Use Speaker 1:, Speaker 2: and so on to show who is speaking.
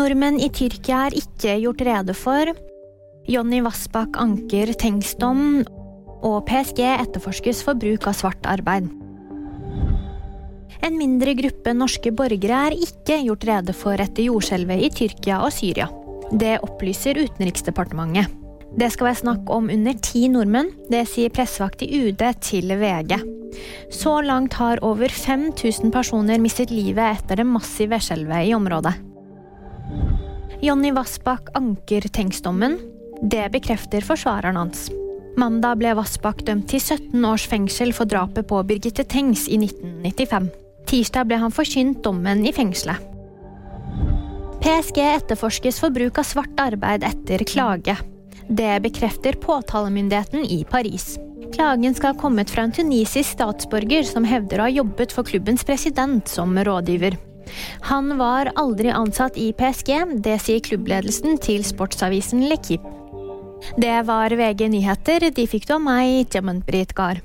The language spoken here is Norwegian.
Speaker 1: nordmenn i Tyrkia er ikke gjort rede for. Jonny Vassbakk anker Tengsdom, og PSG etterforskes for bruk av svart arbeid. En mindre gruppe norske borgere er ikke gjort rede for etter jordskjelvet i Tyrkia og Syria. Det opplyser Utenriksdepartementet. Det skal være snakk om under ti nordmenn, det sier pressevakt i UD til VG. Så langt har over 5000 personer mistet livet etter det massive skjelvet i området. Jonny Vassbakk anker Tengs-dommen. Det bekrefter forsvareren hans. Mandag ble Vassbakk dømt til 17 års fengsel for drapet på Birgitte Tengs i 1995. Tirsdag ble han forkynt dommen i fengselet. PSG etterforskes for bruk av svart arbeid etter klage. Det bekrefter påtalemyndigheten i Paris. Klagen skal ha kommet fra en tunisisk statsborger som hevder å ha jobbet for klubbens president som rådgiver. Han var aldri ansatt i PSG, det sier klubbledelsen til sportsavisen Lekip. Det var VG nyheter. De fikk du av meg, Jamund Brit Gahr.